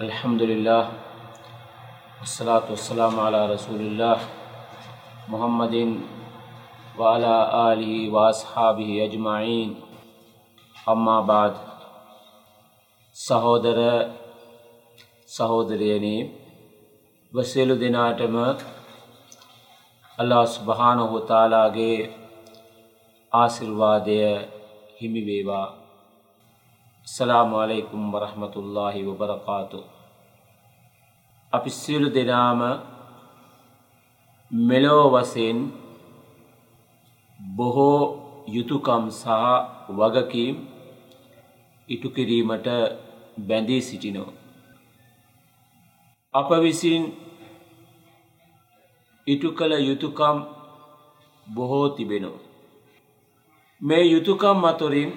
الحمد لله والصلاة والسلام على رسول الله محمد وعلى آله وأصحابه أجمعين أما بعد සහෝදර සහෝදරයනි වසියලු දෙනාටම අල්ලා ස්ුභානහු තාලාගේ ආසිර්වාදය හිමිවේවා සලාමු අලයිකුම් වරහමතුල්ලාහි වබරකාතු අපි සියලු දෙනාම මෙලෝ වසයෙන් බොහෝ යුතුකම් සහ වගකීම් ඉටු කිරීමට බැඳී සිටිනෝ. අප විසින් ඉටු කළ යුතුකම් බොහෝ තිබෙනෝ. මේ යුතුකම් අතුරින්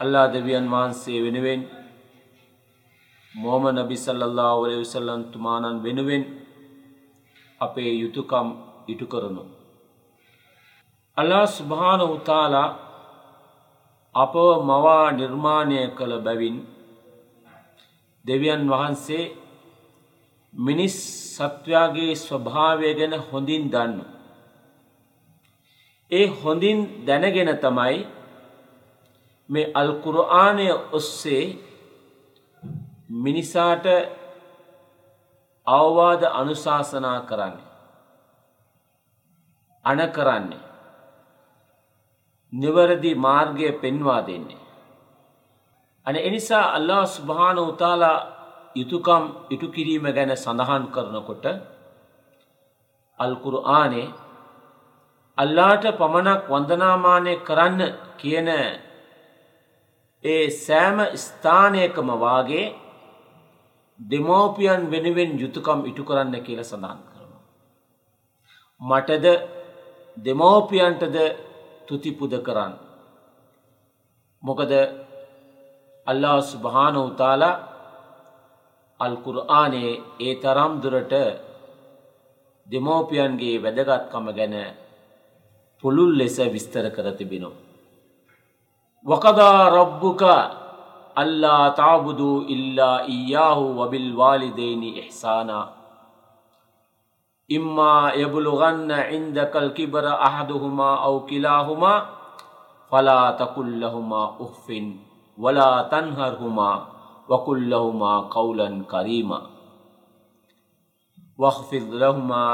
අල්ලා දෙවියන් වහන්සේ වෙනුවෙන් මෝම නබි සල්ලල්ලා ඔලේ විසල්ලන් තුමානන් වෙනුවෙන් අපේ යුතුකම් ඉටු කරනු. අල්ලා ස්භාන උතාලා අපව මවා නිර්මාණය කළ බැවින් දෙවියන් වහන්සේ මිනිස් සත්වයාගේ ස්වභාවය ගැන හොඳින් දන්න. ඒ හොඳින් දැනගෙන තමයි මේ අල්කුරආනය ඔස්සේ මිනිසාට අවවාද අනුශාසනා කරන්නේ. අන කරන්නේ. නිවරදි මාර්ගය පෙන්වා දෙන්නේ. අන එනිසා අල්ලා ස්ුභාන උතාලා යුතුකම් ඉටු කිරීම ගැන සඳහන් කරනකොට අල්කුරු ආනේ අල්ලාට පමණක් වන්දනාමානය කරන්න කියන ඒ සෑම ස්ථානයකම වාගේ දෙමෝපියන් වෙනුවෙන් යුතුකම් ඉටු කරන්න කියල සඳහන් කරනවා. මටද දෙමෝපියන්ටද තුතිපුද කරන්න. මොකද අල්ලා ස්ුභාන උතාලා අල්කුරආනේ ඒ තරම් දුරට දෙමෝපියන්ගේ වැදගත්කම ගැන පුළුල් ලෙස විස්තර කර තිබෙනවා. වකදා රබ්බුක අල්ලා තාබුදු ඉල්ලා ඊයාහු වබිල් වාලිදේනි එහසානා ඉම්මා යබුළුගන්න ඉන්දකල් කිබර අහදුහුමා අව කිලාහුමා ෆලා තකුල්ලහුමා උෆ්ෆින් වලා තන්හර්හුමා වකුල්ලහුමා කවුලන් කරීම වහෆිද් ලහුමා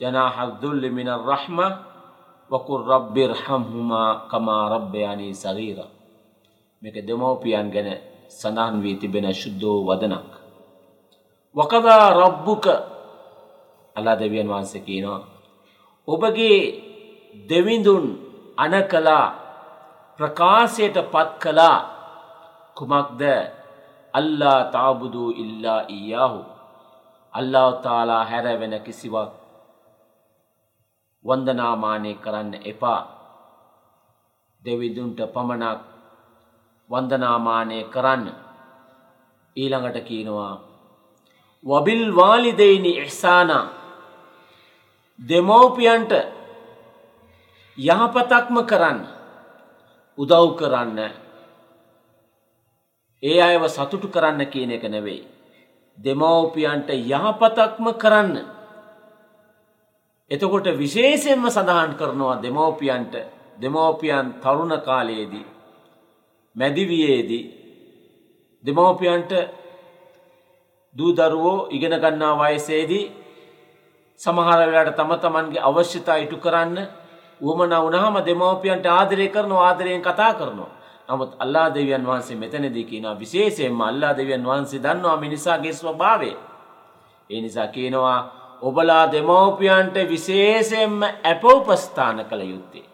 ජනාහදුල්ලි මින රහ්ම වකුල් රබ්බිර් හම්හුමා කමා රබ්බයනී සරීර මේක දෙමවපියන් ගැන සඳහන් වී තිබෙන ශුද්ධෝ වදනක්. වකදා රබ්බුක අල්ලා දෙවියන් වහන්සේ කියනවා. ඔබගේ දෙවිඳුන් අන කලා ප්‍රකාශයට පත් කලා කුමක්ද අල්ලා තාබුදු ඉල්ලා ඊයාහු අල්ලාව තාලා හැරවෙන කිසිවක් වන්දනාමානය කරන්න එපා දෙවිදුන්ට පමණක් වන්දනාමානය කරන්න ඊළඟට කියනවා වබිල් වාලිදයිනි එහසානා දෙමෝපියන්ට යහපතක්ම කරන්න උදව් කරන්න ඒ අයව සතුටු කරන්න කියන එක නෙවෙයි. දෙමවපියන්ට යහපතක්ම කරන්න. එතකොට විශේෂයෙන්ම සඳහන් කරනවා දෙමෝපියන්ට දෙමෝපියන් තරුණ කාලයේදී. මැදිවියේදී දෙමෝපියන්ට දූදරුවෝ ඉගෙන ගන්නා වයසේදී සමහරවෙලාට තම තමන්ගේ අවශ්‍යතා ඉටු කරන්න වුවමන වනහම දෙමෝපියන්ට ආදරය කරන ආදරයෙන් කතා කරනවා. නමුත් අල්ලා දෙවියන් වහන්සේ මෙතනදී කියනවා විශේෂයෙන්ම අල්ලා දෙවියන් වහන්සේ දන්නවා මිනිසාගේ ස්වභාවය. ඒ නිසා කියනවා ඔබලා දෙමෝපියන්ට විශේෂයෙන්ම ඇපෝපස්ථාන කළ යුත්තේ.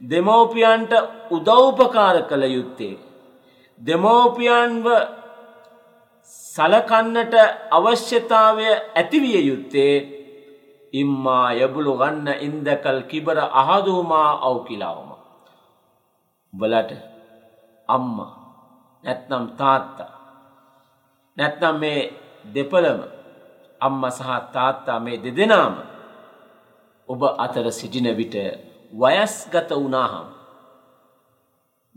දෙමෝපියන්ට උදව්පකාර කළ යුත්තේ. දෙමෝපියන්ව සලකන්නට අවශ්‍යතාවය ඇතිවිය යුත්තේ ඉම්මා යබුළු ගන්න ඉන්දකල් කිබර අහදුමා අව් කිලාවම. බලට අම්ම නැත්නම් තාත්තා නැත්නම් මේ දෙපළම අම්ම සහ තාත්තා මේ දෙදෙනාම ඔබ අතර සිටින විට වයස්ගත වනාහම්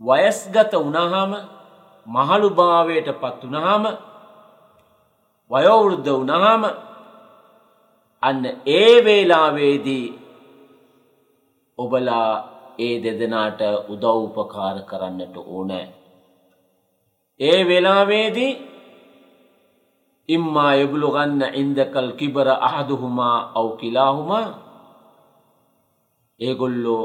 වයස්ගත වනාහම මහළුභාවයට පත් වනාහම වයෝවෘද්ධ වුණාම අන්න ඒ වේලාවේදී ඔබලා ඒ දෙදෙනාට උදව් උපකාර කරන්නට ඕනෑ. ඒ වෙලාවේදී ඉම්මා යබුලුගන්න ඉන්දකල් කිබර අහදුහුමා අව් කිලාහුමා ඒගොල්ලෝ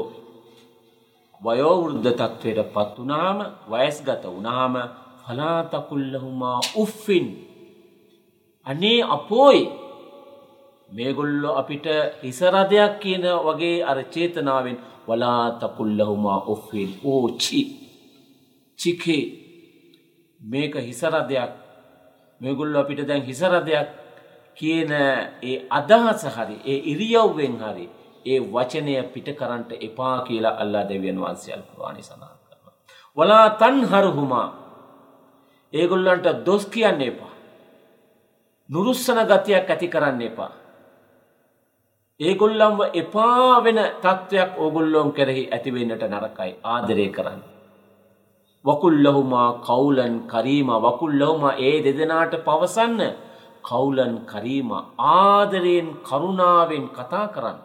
වයෝවෘද්ධ තත්ත්වයට පත් වනාම වයස්ගත වනාම ෆලාතකුල්ලහුමා උෆ්ෆින් අනේ අපෝයි. මේගොල්ලො අපිට හිසරදයක් කියන වගේ අර චේතනාවෙන් වලාතකුල්ලහුමා ඔෆ්ෆින් ඕචි චිකේ මේක හිසරදයක් මේගොල්ලො අපිට දැන් හිසරදයක් කියන ඒ අදහස හරි ඒ ඉරියව්වෙන් හරි ඒ වචනය පිට කරන්ට එපා කියලා අල්ලා දෙවියන් වහන්සේ අල්කුරාණි සඳහන් කරනවා. වලා තන් හරහුමා ඒගොල්ලන්ට දොස් කියන්න එපා. නුරුස්සන ගතියක් ඇති කරන්න එපා. ඒගොල්ලම්ව එපා වෙන තත්ත්වයක් ඕගොල්ලොම් කෙරෙහි ඇතිවෙන්නට නරකයි ආදරය කරන්න. වකුල්ලහුමා කවුලන් කරීම වකුල්ලහුමා ඒ දෙදෙනාට පවසන්න කවුලන් කරීම ආදරයෙන් කරුණාවෙන් කතා කරන්න.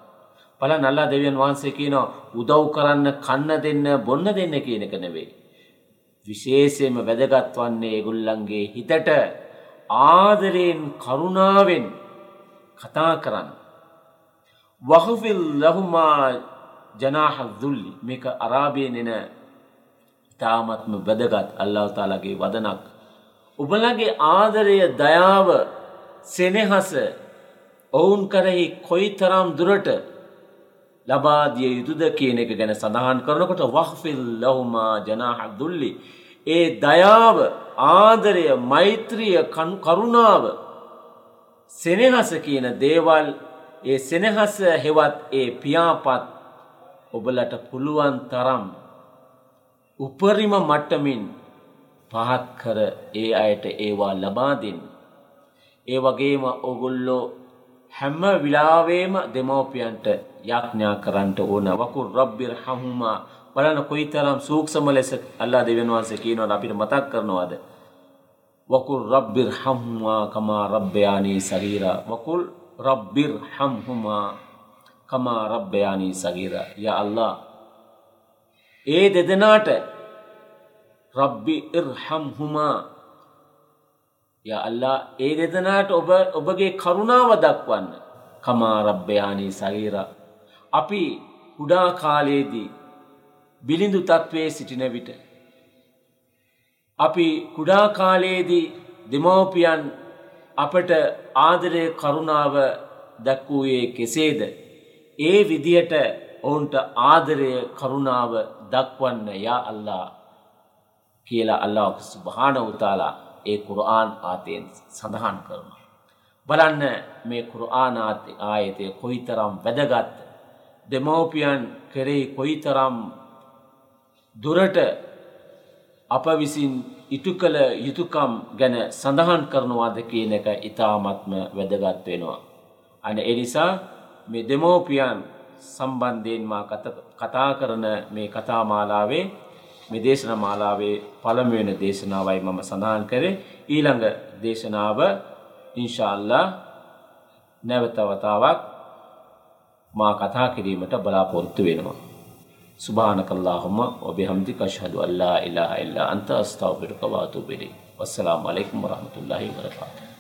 පල නල්ලා දෙවියන් වහන්සේ කියනවා උදව් කරන්න කන්න දෙන්න බොන්න දෙන්න කියන එක නෙවෙයි. විශේෂයෙන්ම වැදගත් වන්නේ ඒගොල්ලන්ගේ හිතට ආදරයෙන් කරුණාවෙන් කතා කරන්න. වහෆිල් ලහුමා ජනාහ දුල්ලි මේක අරාබයෙන් එන ඉතාමත්ම වැදගත් අල්ලාව තාලාගේ වදනක්. ඔබලගේ ආදරය දයාව සෙනෙහස ඔවුන් කරෙහි කොයි තරම් දුරට ලබාදිය යුතුද කියන එක ගැන සඳහන් කරනකොට වහෆිල් ලහුමා ජනාහ දුල්ලි. ඒ දයාව ආදරය මෛත්‍රිය කරුණාව සෙනෙහස කියන දේවල් ඒ සෙනෙහස හෙවත් ඒ පියාපත් ඔබලට පුළුවන් තරම් උපරිම මට්ටමින් පහත් කර ඒ අයට ඒවා ලබාදින්. ඒ වගේම ඔගොල්ලෝ හැම්ම විලාවේම දෙමෝපියන්ට යක්ඥා කරන්නට ඕන. වකුල් රබ්බිර් හහුමා බලන කොයි තරම් සූක්ෂම ලෙස අල්ලා දෙවන් වහන්සේ කියනවද? අපිට මතක් කරනවාද? වකුල් රබ්බිර් හම්මා කමා රබ්බයානී සගීරා. වකුල් රබ්බිර් හම්හුමා කමා රබ්බයානී සගීරා. ය අල්ලා ඒ දෙදෙනාට රබ්බි ඉර්හම්හුමා ය අල්ලා ඒ දෙදෙනාට ඔබ ඔබගේ කරුණාව දක්වන්න කමා රබ්බයානී සගීරා අපි කුඩා කාලයේදී බිලිඳු තත්ත්වයේ සිටින විට. අපි කුඩා කාලයේදී දෙමෝපියන් අපට ආදරය කරුණාව දැක්වූයේ කෙසේද. ඒ විදියට ඔවුන්ට ආදරය කරුණාව දක්වන්න යා අල්ලා කියලා අල්ලා සුභාන උතාලා ඒ කුරආන් ආතයෙන් සඳහන් කරනවා. බලන්න මේ කුරආන ආයතය කොයිතරම් වැදගත්ත දෙමව්පියන් කෙරෙහි කොයිතරම් දුරට අප විසින් ඉටු කළ යුතුකම් ගැන සඳහන් කරනවාද කියන එක ඉතාමත්ම වැදගත් වෙනවා. අන එනිසා මේ දෙමෝපියන් සම්බන්ධයෙන් මා කතා කරන මේ කතා මාලාවේ මේ දේශන මාලාවේ පළමුවෙන දේශනාවයි මම සඳහන් කරේ ඊළඟ දේශනාව ඉන්ශාල්ලා නැවතවතාවක් මා කතා කිරීමට බලාපොරොත්තු වෙනවා. සුභානකල්ලාහුම ඔබිහම්දික අෂහදු අල්ලා ඉලාහා ඉල්ලා අන්ත අස්තග්ෆිරුක ව අතූබු ඉලයික්. වස්සලාමු අලයිකුම් වරහමතුල්ලාහි වබරකාතුහු